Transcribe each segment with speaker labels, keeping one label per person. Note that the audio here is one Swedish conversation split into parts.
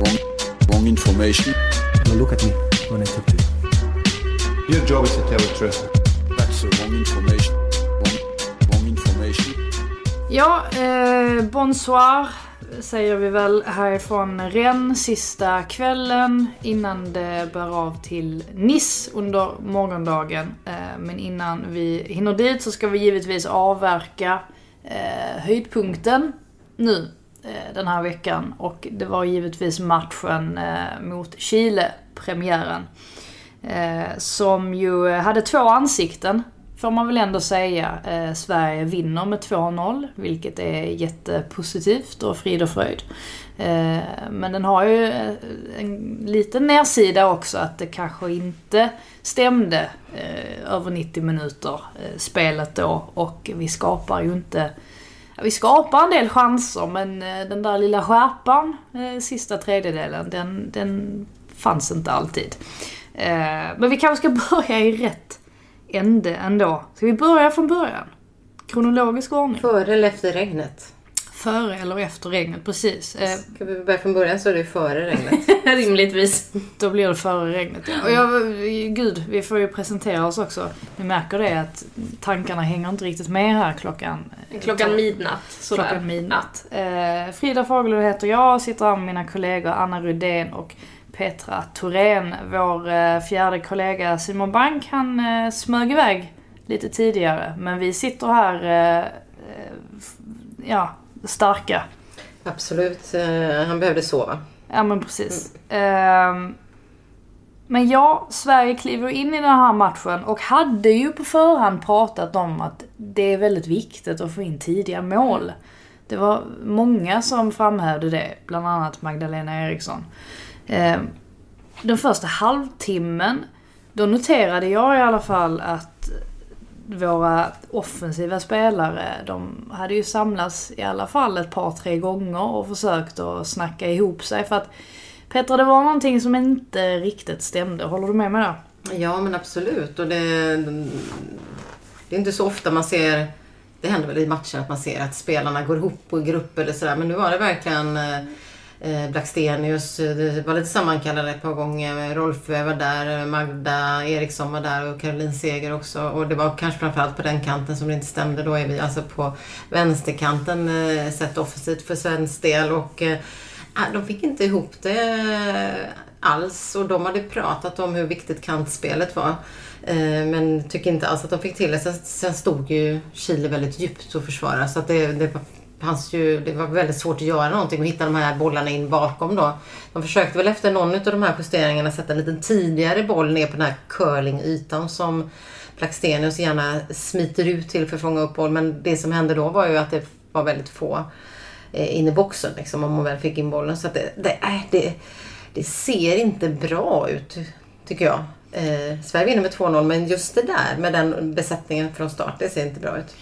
Speaker 1: Wrong, wrong, information.
Speaker 2: Now look at me when I talk to you.
Speaker 3: Your job is to tell the truth.
Speaker 1: That's the wrong information. Wrong, wrong information.
Speaker 4: Ja, eh, bonsoir säger vi väl härifrån Rennes sista kvällen innan det bär av till Nice under morgondagen. Eh, men innan vi hinner dit så ska vi givetvis avverka eh, höjdpunkten nu Eh, den här veckan. Och det var givetvis matchen eh, mot Chile, premiären. Eh, som ju hade två ansikten får man väl ändå säga. Sverige vinner med 2-0, vilket är jättepositivt och frid och fröjd. Men den har ju en liten nedsida också, att det kanske inte stämde över 90 minuter-spelet då. Och vi skapar ju inte vi skapar en del chanser men eh, den där lilla skärpan, eh, sista tredjedelen, den, den fanns inte alltid. Eh, men vi kanske ska börja i rätt ände ändå. Ska vi börja från början? Kronologisk ordning.
Speaker 5: Före eller efter regnet?
Speaker 4: Före eller efter regnet, precis. Eh,
Speaker 5: Ska vi börja från början så är det före regnet.
Speaker 4: Rimligtvis. Då blir det före regnet, ja. Och jag, gud, vi får ju presentera oss också. Ni märker det att tankarna hänger inte riktigt med här klockan... eh,
Speaker 6: Klockan midnatt. Sådär.
Speaker 4: Klockan midnatt. Eh, Frida Fagerlund heter jag, sitter här med mina kollegor Anna Rudén och Petra Thorén. Vår eh, fjärde kollega Simon Bank, han eh, smög iväg lite tidigare. Men vi sitter här, ja, starka.
Speaker 5: Absolut, eh, han behövde sova.
Speaker 4: Ja men precis. Ehm, men ja, Sverige kliver in i den här matchen och hade ju på förhand pratat om att det är väldigt viktigt att få in tidiga mål. Det var många som framhävde det, bland annat Magdalena Eriksson. Ehm, den första halvtimmen, då noterade jag i alla fall att våra offensiva spelare, de hade ju samlats i alla fall ett par, tre gånger och försökt att snacka ihop sig. För att Petra, det var någonting som inte riktigt stämde. Håller du med mig där?
Speaker 5: Ja men absolut. Och det, det är inte så ofta man ser, det händer väl i matcher att man ser att spelarna går ihop i grupp eller sådär. Men nu var det verkligen eh, Eh, Blackstenius, eh, det var lite sammankallade ett par gånger. Rolf var där, Magda Eriksson var där och Caroline Seger också. Och det var kanske framförallt på den kanten som det inte stämde. Då är vi alltså på vänsterkanten eh, sett offensivt för svensk del. Och ah, de fick inte ihop det alls och de hade pratat om hur viktigt kantspelet var. Men tycker inte alls att de fick till det. Sen, sen stod ju Chile väldigt djupt att försvara så att det, det fanns ju, det var väldigt svårt att göra någonting och hitta de här bollarna in bakom då. De försökte väl efter någon av de här justeringarna sätta en liten tidigare boll ner på den här curlingytan som Blackstenius gärna smiter ut till för att fånga upp boll. Men det som hände då var ju att det var väldigt få eh, in i boxen liksom, om man väl fick in bollen. Så att det, det, äh, det, det ser inte bra ut tycker jag. Eh, Sverige vinner med 2-0 men just det där med den besättningen från start, det ser inte bra ut.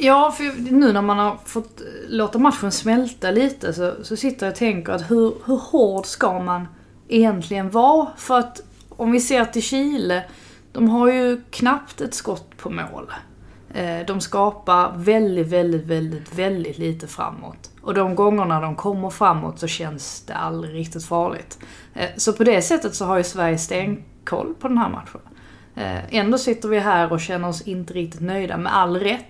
Speaker 4: Ja, för nu när man har fått eh, låta matchen smälta lite så, så sitter jag och tänker att hur, hur hård ska man egentligen vara? För att om vi ser till Chile, de har ju knappt ett skott på mål. Eh, de skapar väldigt, väldigt, väldigt, väldigt lite framåt. Och de gångerna de kommer framåt så känns det aldrig riktigt farligt. Eh, så på det sättet så har ju Sverige stenkoll på den här matchen. Ändå sitter vi här och känner oss inte riktigt nöjda, med all rätt.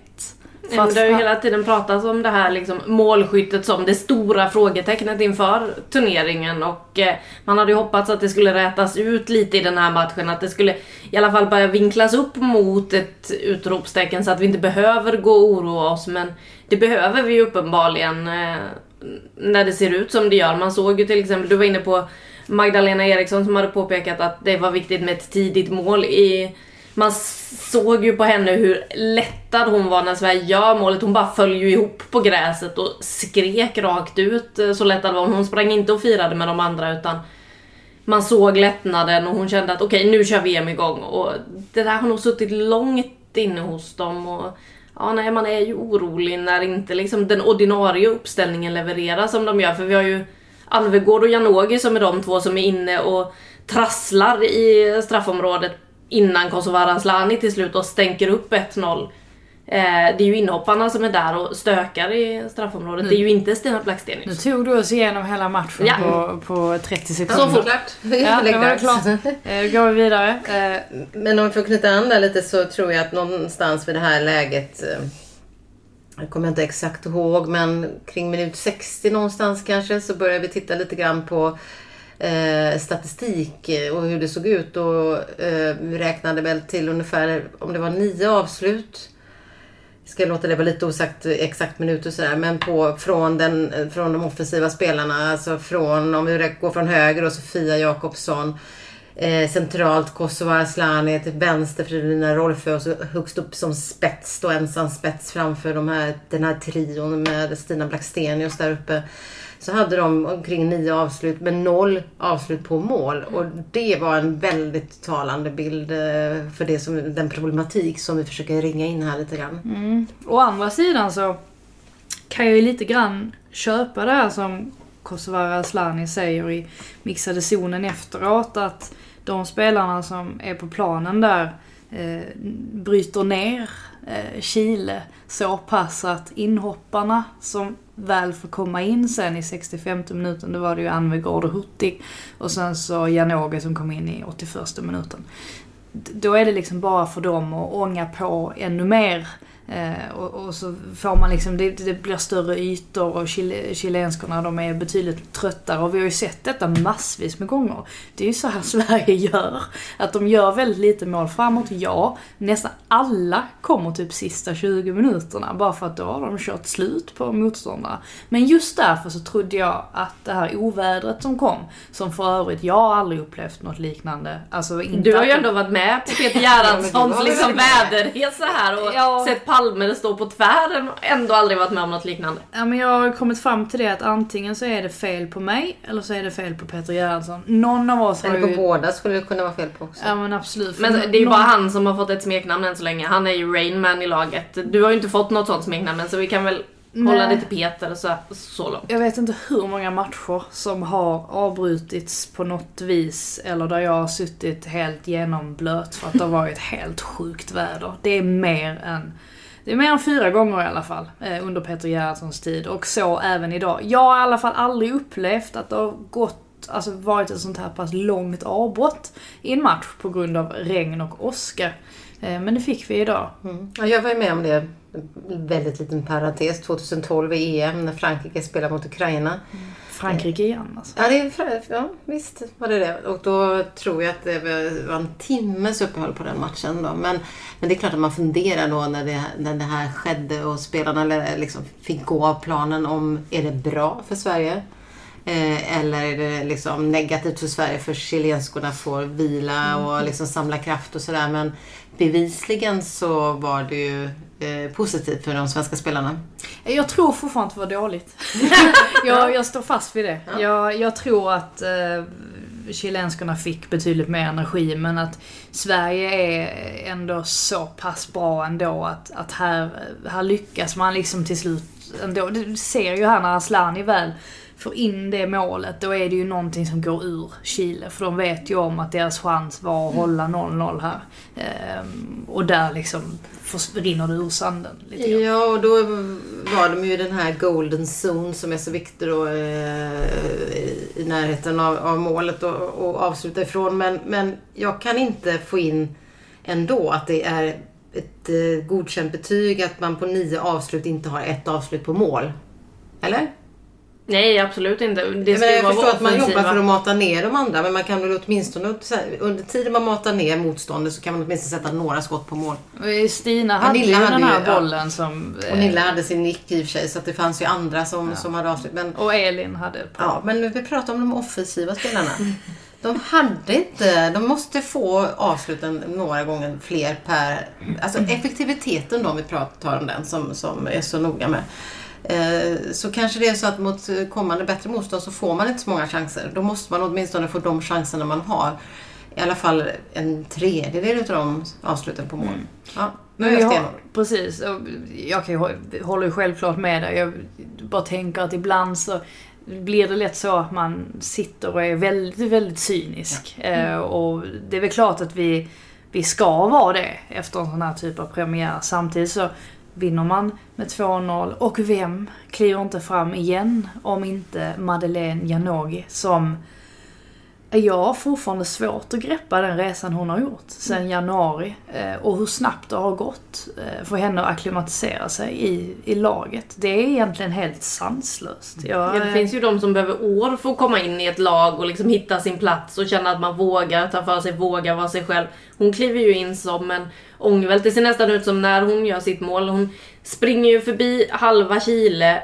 Speaker 4: Att
Speaker 6: det har ju hela tiden pratats om det här liksom, målskyttet som det stora frågetecknet inför turneringen och eh, man hade ju hoppats att det skulle rätas ut lite i den här matchen, att det skulle i alla fall börja vinklas upp mot ett utropstecken så att vi inte behöver gå och oroa oss men det behöver vi ju uppenbarligen eh, när det ser ut som det gör. Man såg ju till exempel, du var inne på Magdalena Eriksson som hade påpekat att det var viktigt med ett tidigt mål i man såg ju på henne hur lättad hon var när Sverige gör målet. Hon bara föll ju ihop på gräset och skrek rakt ut. Eh, så lättad var hon. Hon sprang inte och firade med de andra utan man såg lättnaden och hon kände att okej nu kör VM igång. Och det där har nog suttit långt inne hos dem. Och ja, nej, man är ju orolig när inte liksom den ordinarie uppställningen levererar som de gör. För vi har ju Alvegård och Janogy som är de två som är inne och trasslar i straffområdet innan Kosovare Asllani till slut och stänker upp 1-0. Eh, det är ju inhopparna som är där och stökar i straffområdet. Det är ju inte Stina
Speaker 4: Nu
Speaker 6: Blackstenius.
Speaker 4: tog du oss igenom hela matchen
Speaker 6: Ja.
Speaker 4: på, på 30
Speaker 5: Så
Speaker 4: sekunder.
Speaker 5: fort. Klart.
Speaker 4: Ja, det var klart. Eh, Då går vi vidare. Eh,
Speaker 5: Men om vi får knyta an där lite så tror jag att någonstans vid det här läget eh, jag kommer inte exakt ihåg men kring minut 60 någonstans kanske så började vi titta lite grann på eh, statistik eh, och hur det såg ut och eh, vi räknade väl till ungefär om det var nio avslut. Ska låta det vara lite osagt eh, exakt minut och sådär men på, från, den, eh, från de offensiva spelarna alltså från om vi går från höger och Sofia Jakobsson Eh, centralt Kosova Asllani, till vänster Fridolina Rolfö och så högst upp som spets då ensam spets framför de här, den här trion med Stina Blackstenius där uppe. Så hade de omkring nio avslut men noll avslut på mål. Och det var en väldigt talande bild eh, för det som, den problematik som vi försöker ringa in här lite grann.
Speaker 4: Å andra sidan så kan jag ju lite grann köpa det här som Kosovare Asllani säger i mixade zonen efteråt att de spelarna som är på planen där eh, bryter ner eh, Chile så pass att inhopparna som väl får komma in sen i 65 minuten, då var det ju Anvegård och Hurtig och sen så Janogy som kom in i 81 minuten. Då är det liksom bara för dem att ånga på ännu mer. Eh, och, och så får man liksom, det, det blir större ytor och chile, chilenskorna de är betydligt tröttare. Och vi har ju sett detta massvis med gånger. Det är ju så här Sverige gör. Att de gör väldigt lite mål framåt, ja. Nästan alla kommer typ sista 20 minuterna. Bara för att då har de kört slut på motståndare. Men just därför så trodde jag att det här ovädret som kom, som för övrigt, jag har aldrig upplevt något liknande. Alltså inte
Speaker 6: Du har ju ändå varit med på Peter Gerhardssons liksom väderresa här och
Speaker 4: Ja.
Speaker 6: sett Palme stå på tvären och ändå aldrig varit med om något liknande.
Speaker 4: Ja, men jag har kommit fram till det att antingen så är det fel på mig eller så är det fel på Peter Gerhardsson. Någon av oss har
Speaker 5: Eller på
Speaker 4: ju...
Speaker 5: båda skulle det kunna vara fel på också.
Speaker 4: Ja men absolut.
Speaker 6: Men det är ju
Speaker 4: någon-
Speaker 6: bara han som har fått ett smeknamn än så länge. Han är ju Rainman i laget. Du har ju inte fått något sånt smeknamn än så vi kan väl hålla
Speaker 4: Nej.
Speaker 6: det till Peter så, så långt.
Speaker 4: Jag vet inte hur många matcher som har avbrutits på något vis eller där jag har suttit helt genomblöt för att det har varit helt sjukt väder. Det är mer än det är mer än fyra gånger i alla fall eh, under Peter Gerhardssons tid och så även idag. Jag har i alla fall aldrig upplevt att det har gått Alltså varit ett sånt här pass långt avbrott i en match på grund av regn och åska. Eh, Men det fick vi idag.
Speaker 5: Mm. Ja, jag var ju med om det, väldigt liten parentes, 2012 i EM när Frankrike spelade mot Ukraina.
Speaker 4: Frankrike igen alltså.
Speaker 5: Ja, det är, ja visst var det det. Och då tror jag att det var en timmes uppehåll på den matchen. Då. Men, men det är klart att man funderar då när det, när det här skedde och spelarna liksom fick gå av planen om är det bra för Sverige? Eh, eller är det liksom negativt för Sverige för chilenskorna får vila och liksom samla kraft och sådär. Men bevisligen så var det ju eh, positivt för de svenska spelarna.
Speaker 4: Jag tror fortfarande att det var dåligt. jag, jag står fast vid det. Jag, jag tror att eh, chilenskorna fick betydligt mer energi men att Sverige är ändå så pass bra ändå att, att här, här lyckas man liksom till slut ändå. Du ser ju här när Asllani väl får in det målet, då är det ju någonting som går ur Chile. För de vet ju om att deras chans var att hålla 0-0 här. Ehm, och där liksom rinner det ur sanden lite grann.
Speaker 5: Ja, och då var de ju i den här golden zone som är så viktig då eh, i närheten av, av målet och, och avsluta ifrån. Men, men jag kan inte få in ändå att det är ett eh, godkänt betyg att man på nio avslut inte har ett avslut på mål. Eller?
Speaker 6: Nej absolut inte. Det
Speaker 5: Jag,
Speaker 6: ska ju
Speaker 5: jag
Speaker 6: vara
Speaker 5: förstår att man jobbar för att mata ner de andra men man kan väl åtminstone under tiden man matar ner motståndet så kan man åtminstone sätta några skott på mål.
Speaker 4: Stina hade ju
Speaker 5: Nilla hade
Speaker 4: den här
Speaker 5: ju- ja.
Speaker 4: bollen som... eh,
Speaker 5: Och Nilla hade sin nick i och för sig så att det fanns ju andra som, som hade avslut. Men,
Speaker 4: Och Elin hade par.
Speaker 5: Ja, men vi pratar om de offensiva spelarna. De hade inte, de måste få avsluten några gånger fler per... Alltså effektiviteten då, om vi pratar om den som, som är så noga med. Eh, så kanske det är så att mot kommande bättre motstånd så får man inte så många chanser. Då måste man åtminstone få de chanserna man har. I alla fall en tredjedel utav de avsluten på mål. Ja, nu är jag
Speaker 4: jag, precis, jag kan ju, hå- håller ju självklart med dig. Jag bara tänker att ibland så blir det lätt så att man sitter och är väldigt, väldigt cynisk. Eh, och det är väl klart att vi, vi ska vara det efter en sån här typ av premiär. Samtidigt så vinner man med 2-0 och vem kliver inte fram igen om inte Madeleine Janogy som jag har fortfarande svårt att greppa den resan hon har gjort sedan januari. Eh, och hur snabbt det har gått eh, för henne att acklimatisera sig i, i laget. Det är egentligen helt sanslöst. Jag,
Speaker 6: Ja, det finns ju de som behöver år för att komma in i ett lag och liksom hitta sin plats och känna att man vågar ta för sig, vågar vara sig själv. Hon kliver ju in som en ångvält. Det ser nästan ut som när hon gör sitt mål. Hon springer ju förbi halva Chile,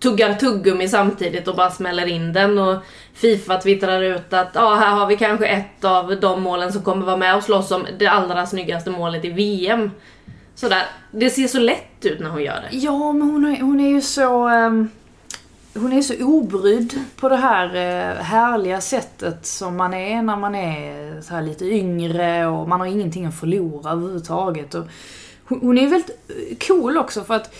Speaker 6: tuggar tuggummi samtidigt och bara smäller in den. Och Fifa twittrar ut att ja, här har vi kanske ett av de målen som kommer vara med och slåss om det allra snyggaste målet i VM. Sådär. Det ser så lätt ut när hon gör det.
Speaker 4: Ja, men hon är, hon är ju så... Um, hon är så obrydd på det här uh, härliga sättet som man är när man är så här lite yngre och man har ingenting att förlora överhuvudtaget. Och hon, hon är väldigt eh, cool också för att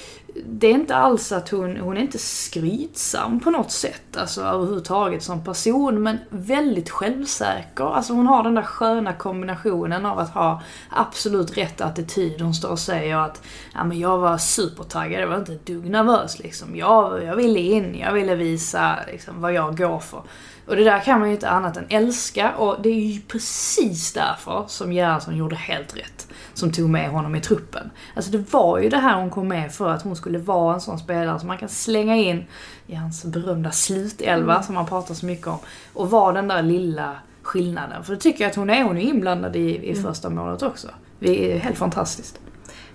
Speaker 4: det är inte alls att hon, hon är inte skrytsam på något sätt, alltså överhuvudtaget som person, men väldigt självsäker. Alltså hon har den där sköna kombinationen av att ha absolut rätt attityd. Hon står och säger att ja, men jag var supertaggad, jag var inte ett dugg nervös liksom. Jag, jag ville in, jag ville visa liksom, vad jag går för. Och det där kan man ju inte annat än älska och det är ju precis därför som Gerhardsson gjorde helt rätt. Som tog med honom i truppen. Alltså det var ju det här hon kom med för att hon skulle vara en sån spelare som man kan slänga in i hans berömda slutelva som man pratar så mycket om. Och vara den där lilla skillnaden. För det tycker jag att hon är. Hon är inblandad i, i första målet också. Det är helt fantastiskt.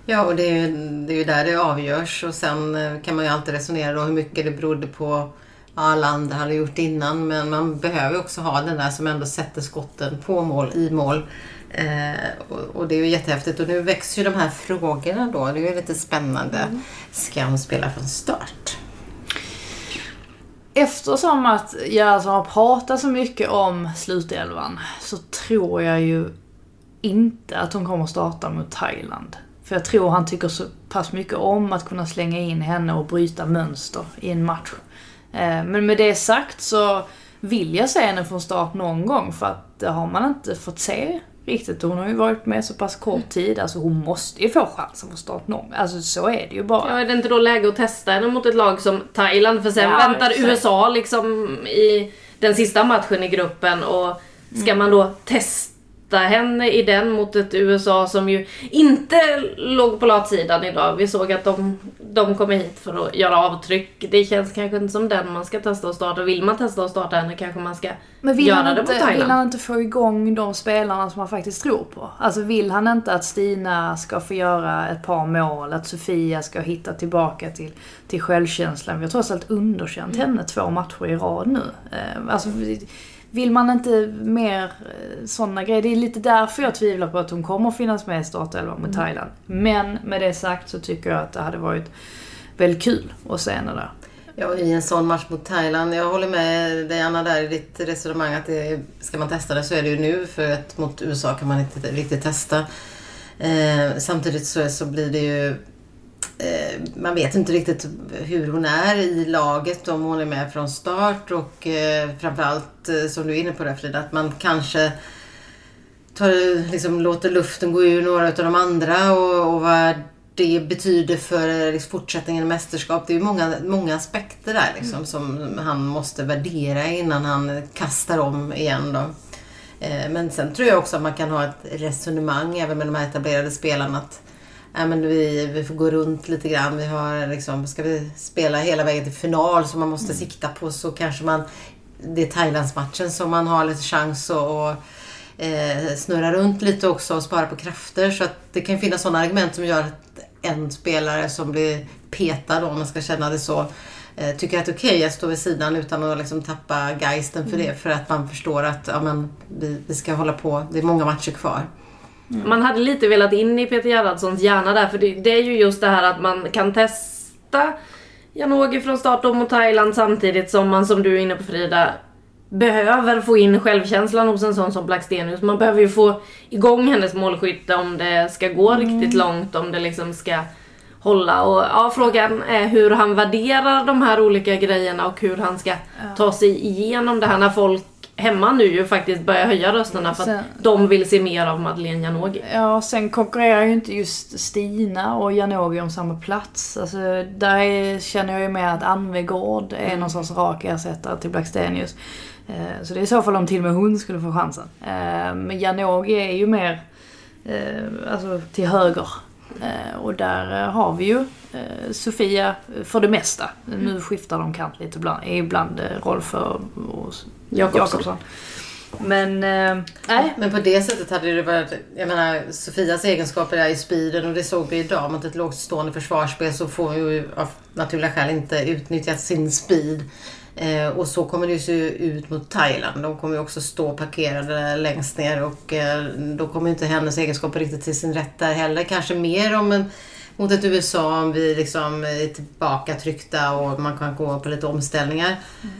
Speaker 5: Ja, och det är, det är ju där det avgörs. Och sen eh, kan man ju alltid resonera då hur mycket det berodde på vad alla andra hade gjort innan. Men man behöver också ha den där som ändå sätter skotten på mål, i mål. Eh, och, och det är ju jättehäftigt. Och nu växer ju de här frågorna då. Det är ju lite spännande. Ska hon spela från start?
Speaker 4: Eftersom att jag alltså har pratat så mycket om slutelvan så tror jag ju inte att hon kommer starta mot Thailand. För jag tror han tycker så pass mycket om att kunna slänga in henne och bryta mönster i en match. Eh, Men med det sagt så vill jag se henne från start någon gång för att det har man inte fått se riktigt. Hon har ju varit med så pass kort tid. Alltså hon måste ju få chansen från start någon. Alltså så är det ju bara.
Speaker 6: Ja, är det inte då läge att testa henne mot ett lag som Thailand? För sen
Speaker 4: Ja,
Speaker 6: väntar
Speaker 4: exakt.
Speaker 6: USA liksom i den sista matchen i gruppen och ska
Speaker 4: Mm.
Speaker 6: man då testa henne i den mot ett USA som ju inte låg på latsidan idag. Vi såg att de, de kommer hit för att göra avtryck. Det känns kanske inte som den man ska testa och starta. Vill man testa och starta henne kanske man ska
Speaker 4: Men vill
Speaker 6: göra
Speaker 4: han,
Speaker 6: det mot
Speaker 4: inte, vill
Speaker 6: Thailand.
Speaker 4: han inte få igång de spelarna som han faktiskt tror på? Alltså vill han inte att Stina ska få göra ett par mål, att Sofia ska hitta tillbaka till, till självkänslan? Vi har trots allt underkänt henne två matcher i rad nu. Eh, Alltså, vill man inte mer sådana grejer? Det är lite därför jag tvivlar på att hon kommer finnas med i startelvan mot Thailand. Men med det sagt så tycker jag att det hade varit väldigt kul att se henne där.
Speaker 5: Ja, i en sån match mot Thailand. Jag håller med dig Anna där i ditt resonemang att det, ska man testa det så är det ju nu för att mot USA kan man inte riktigt testa. Eh, samtidigt så, så blir det ju eh, man vet inte riktigt hur hon är i laget, om hon är med från start och eh, framförallt eh, som du är inne på där Frida, att man kanske tar, liksom, låter luften gå ur några av de andra och, och vad det betyder för eh, liksom, fortsättningen i mästerskap. Det är många, många aspekter där liksom, som han måste värdera innan han kastar om igen. Då. Eh, Men sen tror jag också att man kan ha ett resonemang även med de här etablerade spelarna att Nej, men vi, vi får gå runt lite grann. Vi har liksom, ska vi spela hela vägen till final som man måste sikta på så kanske man det är Thailandsmatchen som man har lite chans att och, eh, snurra runt lite också och spara på krafter. Så att det kan finnas sådana argument som gör att en spelare som blir petad, om man ska känna det så, eh, tycker att det är okej att stå vid sidan utan att liksom tappa geisten för det. För att man förstår att ja, men, vi, vi ska hålla på, det är många matcher kvar.
Speaker 6: Man hade lite velat in i Peter Gerhardssons hjärna där för det, det är ju just det här att man kan testa Janogy från start och mot Thailand samtidigt som man som du är inne på Frida behöver få in självkänslan hos en sån som Blackstenius. Man behöver ju få igång hennes målskytte om det ska gå riktigt långt, om det liksom ska hålla. Och ja, frågan är hur han värderar de här olika grejerna och hur han ska ta sig igenom det här när folk hemma nu ju faktiskt börjar höja rösterna för att
Speaker 4: Sen-
Speaker 6: de vill se mer av Madeleine Janogy.
Speaker 4: Ja, sen konkurrerar ju inte just Stina och Janogy om samma plats. Alltså, där är, känner jag ju med att Anvegård är någon sorts rak ersättare till Blackstenius. Eh, så det är i så fall om till och med hon skulle få chansen. Eh, men Janogy är ju mer eh, alltså, till höger. Eh, och där eh, har vi ju eh, Sofia för det mesta. Nu skiftar de kant lite ibland. Ibland Rolf och,
Speaker 6: Jakobsson.
Speaker 4: Men, eh, nej.
Speaker 5: Men på det sättet hade det varit, jag menar Sofias egenskaper är i speeden och det såg vi idag mot ett lågt stående försvarsspel så får hon ju av naturliga skäl inte utnyttjat sin speed. Eh, och så kommer det ju se ut mot Thailand. De kommer ju också stå parkerade längst ner och eh, då kommer inte hennes egenskaper riktigt till sin rätt där heller. Kanske mer om en, mot ett USA om vi liksom är tillbaka tryckta och man kan gå på lite omställningar.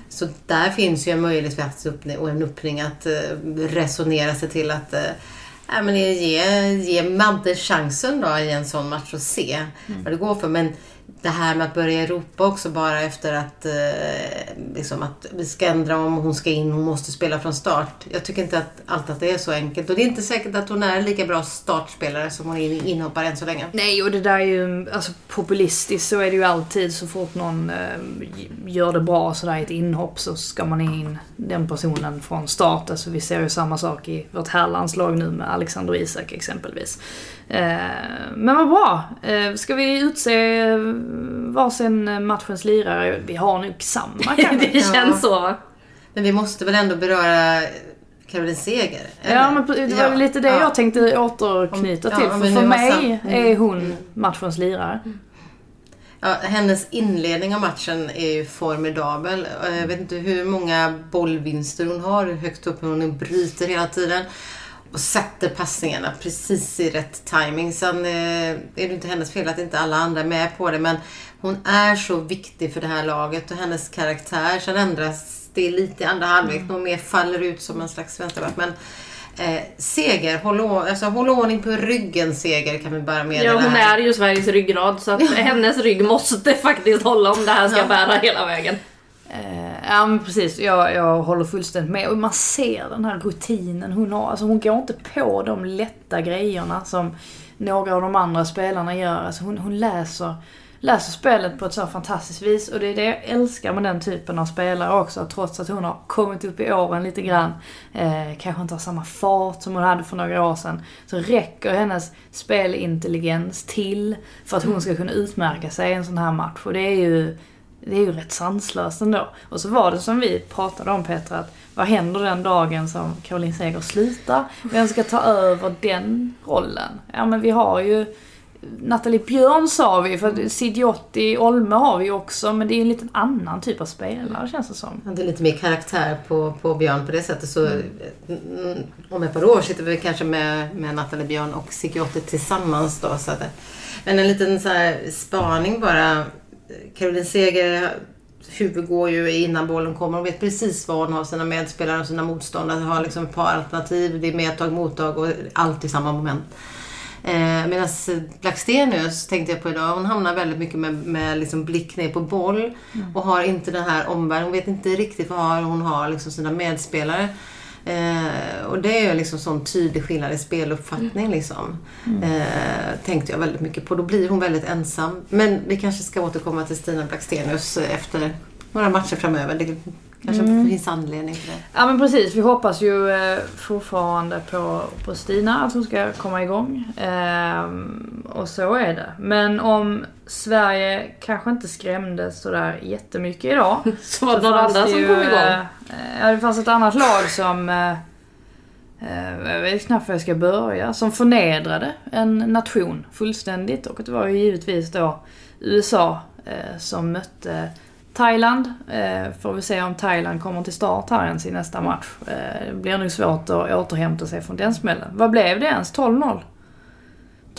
Speaker 5: Så där finns ju en möjlighet och en öppning att eh, resonera sig till att ja, men ge, ge Madde chansen då i en sån match och se vad det går för. Men det här med att börja ropa också bara efter att, eh, liksom att vi ska ändra om hon ska in, hon måste spela från start. Jag tycker inte att allt att det är så enkelt. Och det är inte säkert att hon är lika bra startspelare som hon är inhoppare än så länge.
Speaker 4: Nej, och det där är ju alltså, populistiskt. Så är det ju alltid. Så fort någon eh, gör det bra sådär i ett inhopp så ska man in den personen från start. Alltså, vi ser ju samma sak i vårt herrlandslag nu med Alexander Isak exempelvis. Eh, men vad bra. Eh, ska vi utse varsin matchens lirare? Vi har nog samma kanske.
Speaker 6: det känns så va?
Speaker 5: Men vi måste väl ändå beröra Caroline Seger? eller?
Speaker 4: Ja, men det var
Speaker 5: Ja,
Speaker 4: lite det
Speaker 5: ja.
Speaker 4: jag tänkte återknyta
Speaker 5: Om-
Speaker 4: till.
Speaker 5: ja,
Speaker 4: för för mig
Speaker 5: sam-
Speaker 4: är hon matchens lirare.
Speaker 5: Ja, hennes inledning av matchen är ju formidabel. Eh, Jag vet inte hur många bollvinster hon har högt upp. Hon bryter hela tiden. Och sätter passningarna precis i rätt timing. Sen eh, är det inte hennes fel att inte alla andra är med på det. Men hon är så viktig för det här laget och hennes karaktär. Sen ändras det lite i andra halvlek. Hon mer faller ut som en slags vänsterback. Men eh, Seger, håll, alltså, håll ordning på ryggen Seger kan vi bara meddela
Speaker 6: Ja, hon är ju Sveriges ryggrad så att hennes rygg måste faktiskt hålla om det här ska
Speaker 5: Ja.
Speaker 6: bära hela vägen.
Speaker 4: Eh, ja men precis, jag, jag håller fullständigt med. Och man ser den här rutinen hon har. Alltså hon går inte på de lätta grejerna som några av de andra spelarna gör. Alltså hon, hon läser, läser spelet på ett så fantastiskt vis. Och det är det jag älskar med den typen av spelare också. Trots att hon har kommit upp i åren lite grann. Eh, kanske inte har samma fart som hon hade för några år sedan. Så räcker hennes spelintelligens till för att hon ska kunna utmärka sig i en sån här match. Och det är ju det är ju rätt sanslöst ändå. Och så var det som vi pratade om Petra, att vad händer den dagen som Caroline Seger slutar? Vem ska ta över den rollen? Ja men vi har ju Nathalie Björn sa vi, för Sidiotti Olme har vi ju också, men det är ju en liten annan typ av spelare känns det som.
Speaker 5: hade lite mer karaktär på, på Björn på det sättet. Så mm, om ett par år sitter vi kanske med, med Nathalie Björn och Sigge tillsammans då. Så att, men en liten så här spaning bara. Caroline Seger huvud går ju innan bollen kommer. Hon vet precis var hon har sina medspelare och sina motståndare. Hon har liksom ett par alternativ. Det är medtag, mottag och allt i samma moment. Eh, Medan Blackstenius tänkte jag på idag, hon hamnar väldigt mycket med, med liksom blick ner på boll och har inte den här omvärlden. Hon vet inte riktigt var hon har liksom sina medspelare. Eh, och det är liksom sån tydlig skillnad i speluppfattning liksom. Eh, tänkte jag väldigt mycket på. Då blir hon väldigt ensam. Men vi kanske ska återkomma till Stina Blackstenius efter några matcher framöver. Det kanske finns anledning till det.
Speaker 4: Ja men precis, vi hoppas ju eh, fortfarande på, på Stina, att hon ska komma igång. Ehm, och så är det. Men om Sverige kanske inte skrämdes sådär jättemycket idag.
Speaker 6: Så var det några andra som kom igång.
Speaker 4: eh, Ja, det fanns ett annat lag som... eh, eh, Jag vet knappt var jag ska börja. Som förnedrade en nation fullständigt. Och det var ju givetvis då USA eh, som mötte Thailand. Eh, får vi se om Thailand kommer till start här ens i nästa match. Eh, det blir nog svårt att återhämta sig från den smällen. Vad blev det ens? 12-0?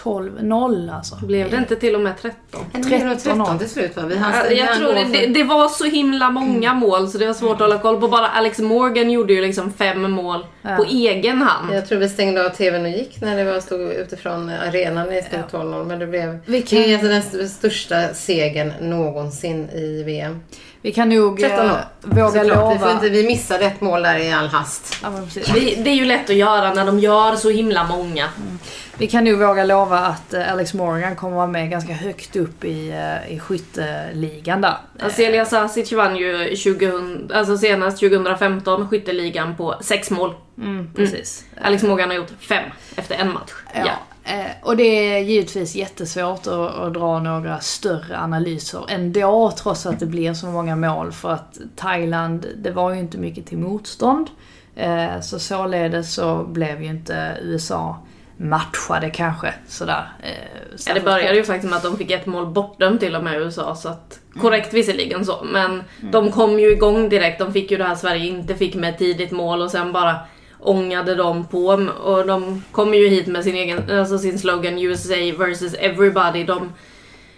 Speaker 4: 12-0 alltså.
Speaker 6: Blev det inte till och med 13?
Speaker 5: En 13
Speaker 4: 13
Speaker 5: till slut va? Vi
Speaker 6: Ja,
Speaker 5: hann-
Speaker 6: Jag tror det, det, det var så himla många mål så det var svårt att hålla koll på. Bara Alex Morgan gjorde ju liksom fem mål
Speaker 4: Ja.
Speaker 6: på egen hand.
Speaker 5: Jag tror vi stängde av tvn och gick när det var, stod utifrån arenan i stod 12-0. Men det blev...
Speaker 4: Vi kan-
Speaker 5: Det är alltså den st- största segern någonsin i VM.
Speaker 4: Vi kan nog
Speaker 5: 13
Speaker 4: eh, våga
Speaker 5: Såklart,
Speaker 4: lova...
Speaker 5: Vi, får inte, vi missade ett mål där i all hast.
Speaker 4: Ja, men precis.
Speaker 6: Det, det är ju lätt att göra när de gör så himla många.
Speaker 4: Vi kan nog våga lova att eh, Alex Morgan kommer vara med ganska högt upp i, eh, i skytteligan där.
Speaker 6: Celia Sasic vann ju 2000, alltså senast 2015 skytteligan på sex mål.
Speaker 4: Mm, precis.
Speaker 6: Alex Morgan har gjort fem efter en match.
Speaker 4: Ja.
Speaker 6: Ja.
Speaker 4: Eh, och det är givetvis jättesvårt att, att dra några större analyser ändå trots att det blir så många mål för att Thailand, det var ju inte mycket till motstånd. Eh, så således så blev ju inte USA matchade kanske sådär. Eh,
Speaker 6: Ja, det började ju faktiskt med att de fick ett mål bortdömt till och med USA, så att korrekt visserligen så. Men de kom ju igång direkt, de fick ju det här Sverige inte fick med tidigt mål och sen bara ångade de på. Och de kom ju hit med sin egen, alltså sin slogan USA versus everybody. De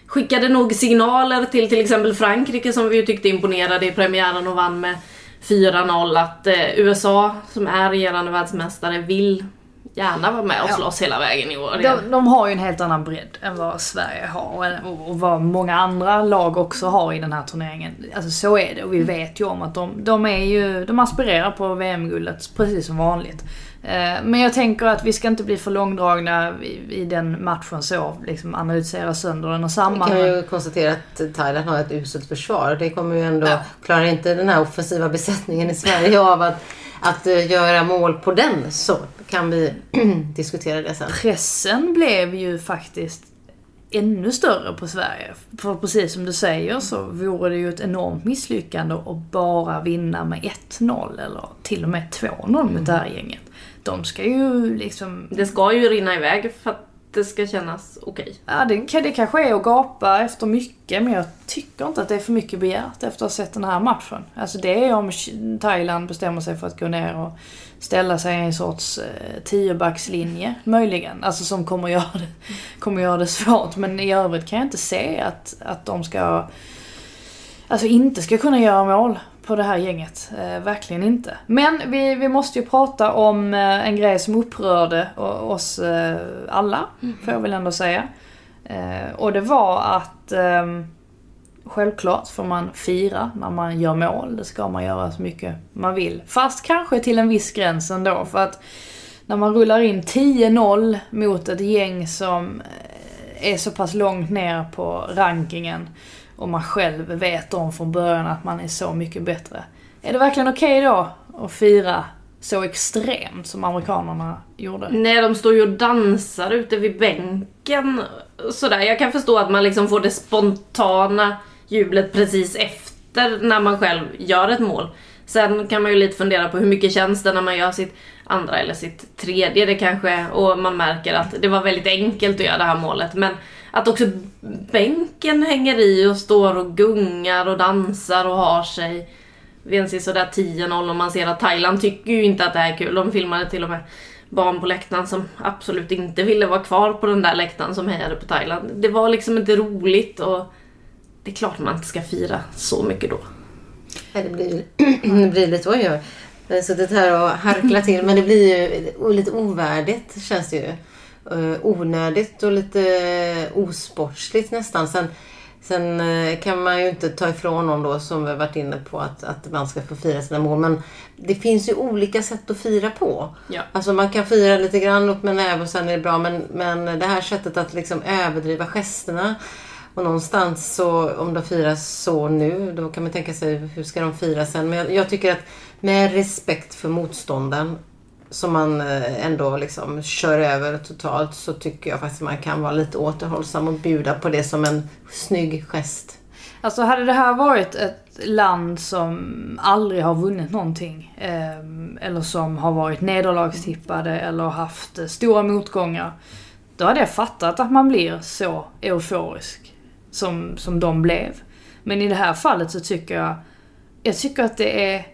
Speaker 6: skickade nog signaler till till exempel Frankrike som vi ju tyckte imponerade i premiären och vann med 4-0 att eh, USA som är regerande världsmästare vill gärna vara med och
Speaker 4: Ja.
Speaker 6: slåss hela vägen i år.
Speaker 4: De, de har ju en helt annan bredd än vad Sverige har och, och vad många andra lag också har i den här turneringen. Alltså så är det och vi vet ju om att de, de är ju, de aspirerar på VM-guldet precis som vanligt. Eh, Men jag tänker att vi ska inte bli för långdragna i, i den matchen så, liksom analysera sönder den och
Speaker 5: Vi
Speaker 4: samman.
Speaker 5: kan ju konstatera att Thailand har ett uselt försvar. Det kommer ju ändå,
Speaker 4: Ja.
Speaker 5: klarar inte den här offensiva besättningen i Sverige av att, att eh, göra mål på den så kan vi diskutera det sen.
Speaker 4: Pressen blev ju faktiskt ännu större på Sverige. För precis som du säger så vore det ju ett enormt misslyckande att bara vinna med 1-0 eller till och med 2-0 mot det här gänget. De ska ju liksom...
Speaker 6: Det ska ju rinna iväg för att det ska kännas okej.
Speaker 4: Ja, det, det kanske är att gapa efter mycket men jag tycker inte att det är för mycket begärt efter att ha sett den här matchen. Alltså det är om Thailand bestämmer sig för att gå ner och ställa sig i en sorts eh, tiobackslinje möjligen. Alltså som kommer göra, det, kommer göra det svårt. Men i övrigt kan jag inte se att, att de ska Alltså inte ska kunna göra mål på det här gänget. Eh, verkligen inte. Men vi, vi måste ju prata om eh, en grej som upprörde oss eh, alla, får jag väl ändå säga. Eh, och det var att ehm, Självklart får man fira när man gör mål. Det ska man göra så mycket man vill. Fast kanske till en viss gräns ändå. För att när man rullar in 10-0 mot ett gäng som eh, är så pass långt ner på rankingen och man själv vet om från början att man är så mycket bättre. Är det verkligen okej då att fira så extremt som amerikanerna gjorde?
Speaker 6: Nej, de står ju och dansar ute vid bänken. Sådär, jag kan förstå att man liksom får det spontana jublet precis efter när man själv gör ett mål. Sen kan man ju lite fundera på hur mycket känns det när man gör sitt andra eller sitt tredje det kanske och man märker att det var väldigt enkelt att göra det här målet. Men att också bänken hänger i och står och gungar och dansar och har sig vid en sådär 10-0 och man ser att Thailand tycker ju inte att det här är kul. De filmade till och med barn på läktaren som absolut inte ville vara kvar på den där läktaren som hejade på Thailand. Det var liksom inte roligt och det är klart man inte ska fira så mycket då.
Speaker 5: Ja, det, blir, det blir lite, oj oj. Jag har suttit här och harklat till men det blir ju lite ovärdigt känns det ju. Eh, onödigt och lite osportsligt nästan. Sen, sen eh, kan man ju inte ta ifrån någon då som vi har varit inne på att, att man ska få fira sina mål. Men det finns ju olika sätt att fira på.
Speaker 6: Ja.
Speaker 5: Alltså man kan fira lite grann upp med näve och sen är det bra. Men, men det här sättet att liksom överdriva gesterna. Och någonstans så om de firas så nu, då kan man tänka sig hur ska de fira sen. Men jag, jag tycker att med respekt för motståndaren som man eh, ändå liksom kör över totalt så tycker jag faktiskt att man kan vara lite återhållsam och bjuda på det som en snygg gest.
Speaker 4: Alltså hade det här varit ett land som aldrig har vunnit någonting eh, eller som har varit nederlagstippade eller haft eh, stora motgångar. Då hade jag fattat att man blir så euforisk som, som de blev. Men i det här fallet så tycker jag, jag tycker att det är,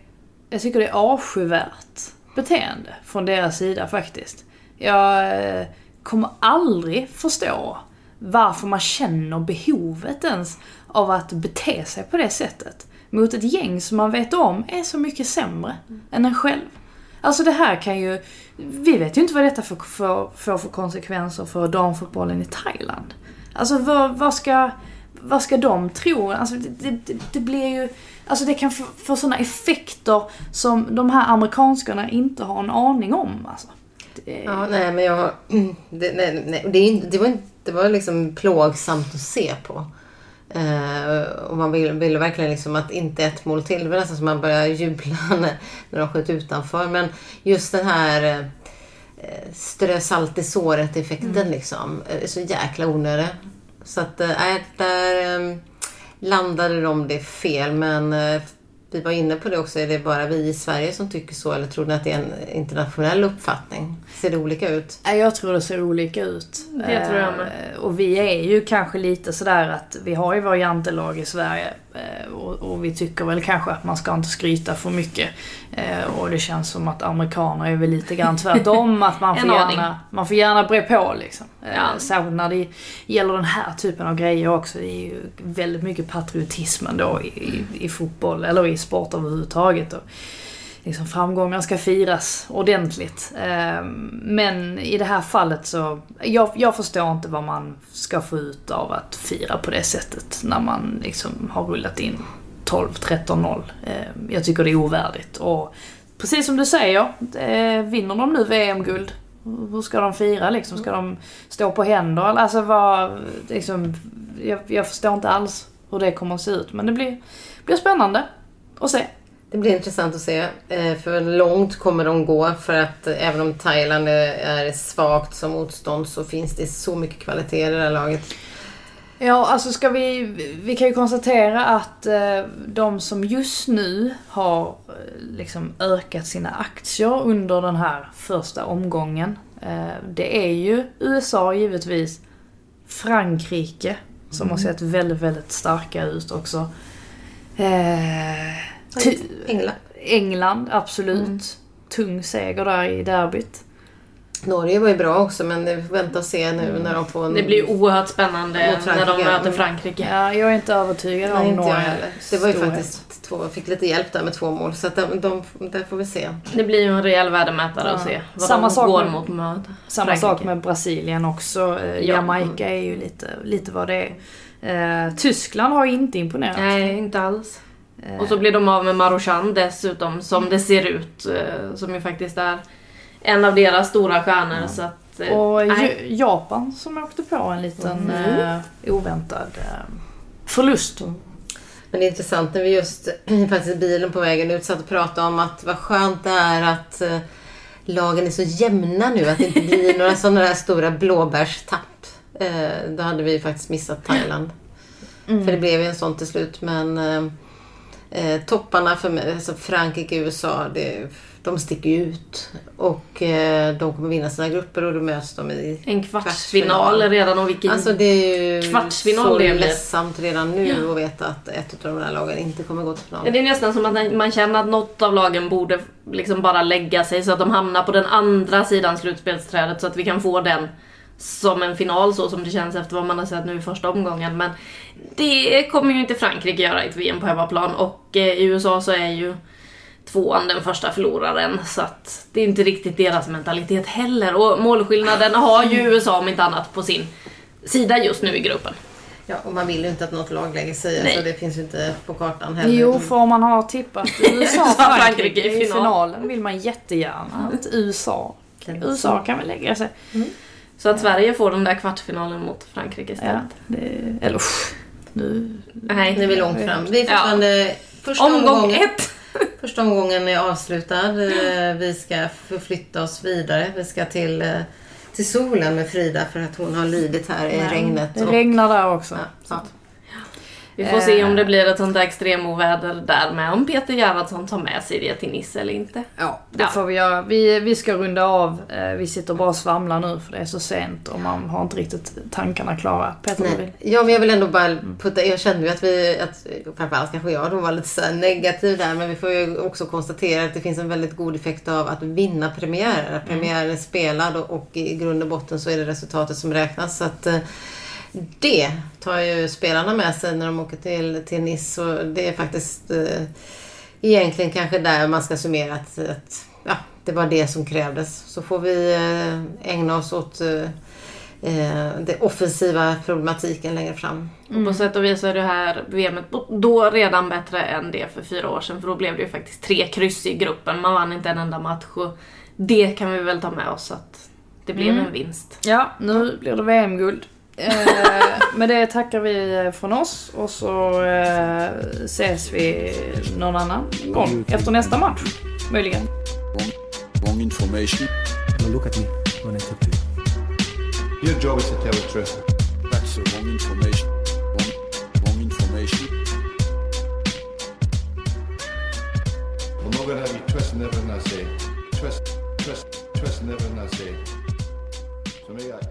Speaker 4: jag tycker det är avskyvärt beteende från deras sida faktiskt. Jag eh, kommer aldrig förstå varför man känner behovet ens av att bete sig på det sättet. Mot ett gäng som man vet om är så mycket sämre än en själv. Alltså det här kan ju... Vi vet ju inte vad detta får för, för, för konsekvenser för damfotbollen i Thailand. Alltså vad, vad ska... Vad ska de tro? Alltså det, det, det blir ju... Alltså det kan få, få sådana effekter som de här amerikanskarna inte har en aning om. Alltså. Det,
Speaker 5: Ja, nej men jag... Det, nej, nej, det, det, var, inte- det var liksom plågsamt att se på. Eh, och man ville, ville verkligen liksom att inte ett mål till. Det var nästan som man började jubla när, när de sköt utanför. Men just den här eh, strö salt i såret effekten liksom. eh, är så jäkla onödig. Så att, äh, där ehm, landade de det fel. Men eh, vi var inne på det också. Är det bara vi i Sverige som tycker så? Eller tror ni att det är en internationell uppfattning? Ser det olika ut?
Speaker 4: Nej, Jag tror det ser olika ut.
Speaker 6: Det tror jag med.
Speaker 4: Eh, Och vi är ju kanske lite sådär att vi har ju våra jantelag i Sverige. eh, Och, vi tycker väl kanske att man ska inte skryta för mycket. Eh, Och det känns som att amerikaner är väl lite grann tvärtom. att man får gärna, man får gärna bre på liksom.
Speaker 6: Ja.
Speaker 4: Särskilt när det gäller den här typen av grejer också. Det är ju väldigt mycket patriotism ändå i, i, i fotboll, eller i sport överhuvudtaget. Och, liksom framgångar ska firas ordentligt. Ehm, men i det här fallet så, jag, jag förstår inte vad man ska få ut av att fira på det sättet när man liksom har rullat in 12-13-0. Ehm, jag tycker det är ovärdigt. Och precis som du säger, eh, vinner de nu VM-guld, hur ska de fira liksom? Ska de stå på händer? Alltså vad, liksom, jag, jag förstår inte alls hur det kommer att se ut. Men det blir, blir spännande att se.
Speaker 5: Det blir intressant att se. eh, För långt kommer de gå. För att även om Thailand är- svagt som motstånd så finns det så mycket kvalitet i det här laget.
Speaker 4: Ja, alltså ska vi... Vi kan ju konstatera att eh, de som just nu har eh, liksom ökat sina aktier under den här första omgången. Det är ju USA givetvis. Frankrike som har sett väldigt, väldigt starka ut också. Eh, ty-
Speaker 5: England.
Speaker 4: England, absolut. Tung seger där i derbyt.
Speaker 5: Norge var ju bra också men vi får vänta och se nu när de får en...
Speaker 6: Det blir oerhört spännande när de möter
Speaker 5: Mm.
Speaker 6: Frankrike.
Speaker 4: Ja, jag är inte övertygad
Speaker 5: Nej,
Speaker 4: om
Speaker 5: inte
Speaker 4: Norge.
Speaker 5: heller. Det var ju
Speaker 4: storhet.
Speaker 5: faktiskt två, fick lite hjälp där med två mål. Så att de, de, där får vi se.
Speaker 6: Det blir ju en rejäl värdemätare att
Speaker 4: Ja.
Speaker 6: se vad
Speaker 4: Samma
Speaker 6: de
Speaker 4: sak
Speaker 6: går
Speaker 4: med-
Speaker 6: mot möt.
Speaker 4: Samma
Speaker 6: Frankrike.
Speaker 4: sak med Brasilien också. Eh,
Speaker 6: Ja.
Speaker 4: Jamaica är ju lite, lite vad det är. Eh, Tyskland har ju inte imponerat.
Speaker 6: Nej, inte alls.
Speaker 4: Eh,
Speaker 6: Och så blir de av med Marochan dessutom, som det ser ut. eh, Som ju faktiskt är en av deras stora stjärnor. Så att, eh,
Speaker 4: och
Speaker 6: nej.
Speaker 4: Ju- Japan som åkte på en liten eh, oväntad eh, förlust.
Speaker 5: Men det är intressant när vi just faktiskt bilen på vägen ut satt och pratade om att vad skönt det är att eh, lagen är så jämna nu. Att det inte blir några sådana där stora blåbärstapp. Eh, då hade vi faktiskt missat Thailand. För det blev ju en sån till slut. Men eh, topparna för mig, alltså Frankrike USA, det, de sticker ut. Och eh, de kommer vinna sina grupper och då möts de i
Speaker 6: En kvartsfinal redan och vilken...
Speaker 5: Alltså det är ju
Speaker 6: Kvartsfinal
Speaker 5: så
Speaker 6: det
Speaker 5: ledsamt redan nu att veta att ett av de här lagen inte kommer gå till final.
Speaker 6: Det är nästan som att man känner att något av lagen borde liksom bara lägga sig så att de hamnar på den andra sidan slutspelsträdet så att vi kan få den som en final så som det känns efter vad man har sett nu i första omgången. Men det kommer ju inte Frankrike göra i ett VM på hemmaplan och eh, i USA så är ju tvåan den första förloraren så att det är inte riktigt deras mentalitet heller. Och målskillnaden har ju USA om inte annat på sin sida just nu i gruppen.
Speaker 5: Ja, och man vill ju inte att något lag lägger sig. Alltså det finns ju inte på kartan heller.
Speaker 4: Jo, för om man har tippat USA
Speaker 6: USA,
Speaker 4: Frankrike
Speaker 6: Frankrike i
Speaker 4: i
Speaker 6: final.
Speaker 4: finalen vill man jättegärna att USA, USA kan väl lägga sig.
Speaker 6: Så att Sverige får den där kvartsfinalen mot Frankrike istället.
Speaker 4: Ja, det, eller usch, nu...
Speaker 6: Nej.
Speaker 5: Nu är vi långt fram. Vi är
Speaker 6: Ja.
Speaker 5: fortfarande... Första,
Speaker 6: Omgång
Speaker 5: omgången,
Speaker 6: ett!
Speaker 5: första omgången är avslutad. Eh, Vi ska förflytta oss vidare. Vi ska till, eh, till solen med Frida för att hon har lidit här i regnet.
Speaker 4: Det
Speaker 5: och-
Speaker 4: regnar där också.
Speaker 5: Ja, ja.
Speaker 6: Vi får se om
Speaker 4: Eh,
Speaker 6: det blir ett sånt där extremoväder där med. Om Peter Gerhardsson tar med sig det till Nice eller inte.
Speaker 4: Ja, det
Speaker 6: Ja.
Speaker 4: får vi göra. Vi, vi ska runda av. Eh, Vi sitter bara och svamlar nu för det är så sent och man har inte riktigt tankarna klara. Peter, du vill?
Speaker 5: Nej. Ja, men jag vill ändå bara putta, jag kände ju att vi, att framförallt kanske jag då var lite så här negativ där, men vi får ju också konstatera att det finns en väldigt god effekt av att vinna premiärer. Att premiären är spelad och, och i grund och botten så är det resultatet som räknas. Så att eh, det tar ju spelarna med sig när de åker till, till Nice och det är faktiskt eh, egentligen kanske där man ska summera att, att ja, det var det som krävdes. Så får vi eh, ägna oss åt eh, eh, den offensiva problematiken längre fram.
Speaker 6: Och på sätt och vis är det här VMet då redan bättre än det för fyra år sedan. För då blev det ju faktiskt tre kryss i gruppen. Man vann inte en enda match. Och det kan vi väl ta med oss att det blev en vinst.
Speaker 4: Ja, nu blir det VM-guld. Eh, med det tackar vi från oss och så eh, ses vi någon annan gång efter nästa match. Möjligen.
Speaker 1: Wrong, wrong information.
Speaker 2: Now look at me when I talk to you.
Speaker 3: Your job is to tell the truth.
Speaker 1: That's the wrong information. Wrong, wrong information.
Speaker 3: We're not to have you twisting everything I say. Twist, twist, twisting everything I say. So that clear.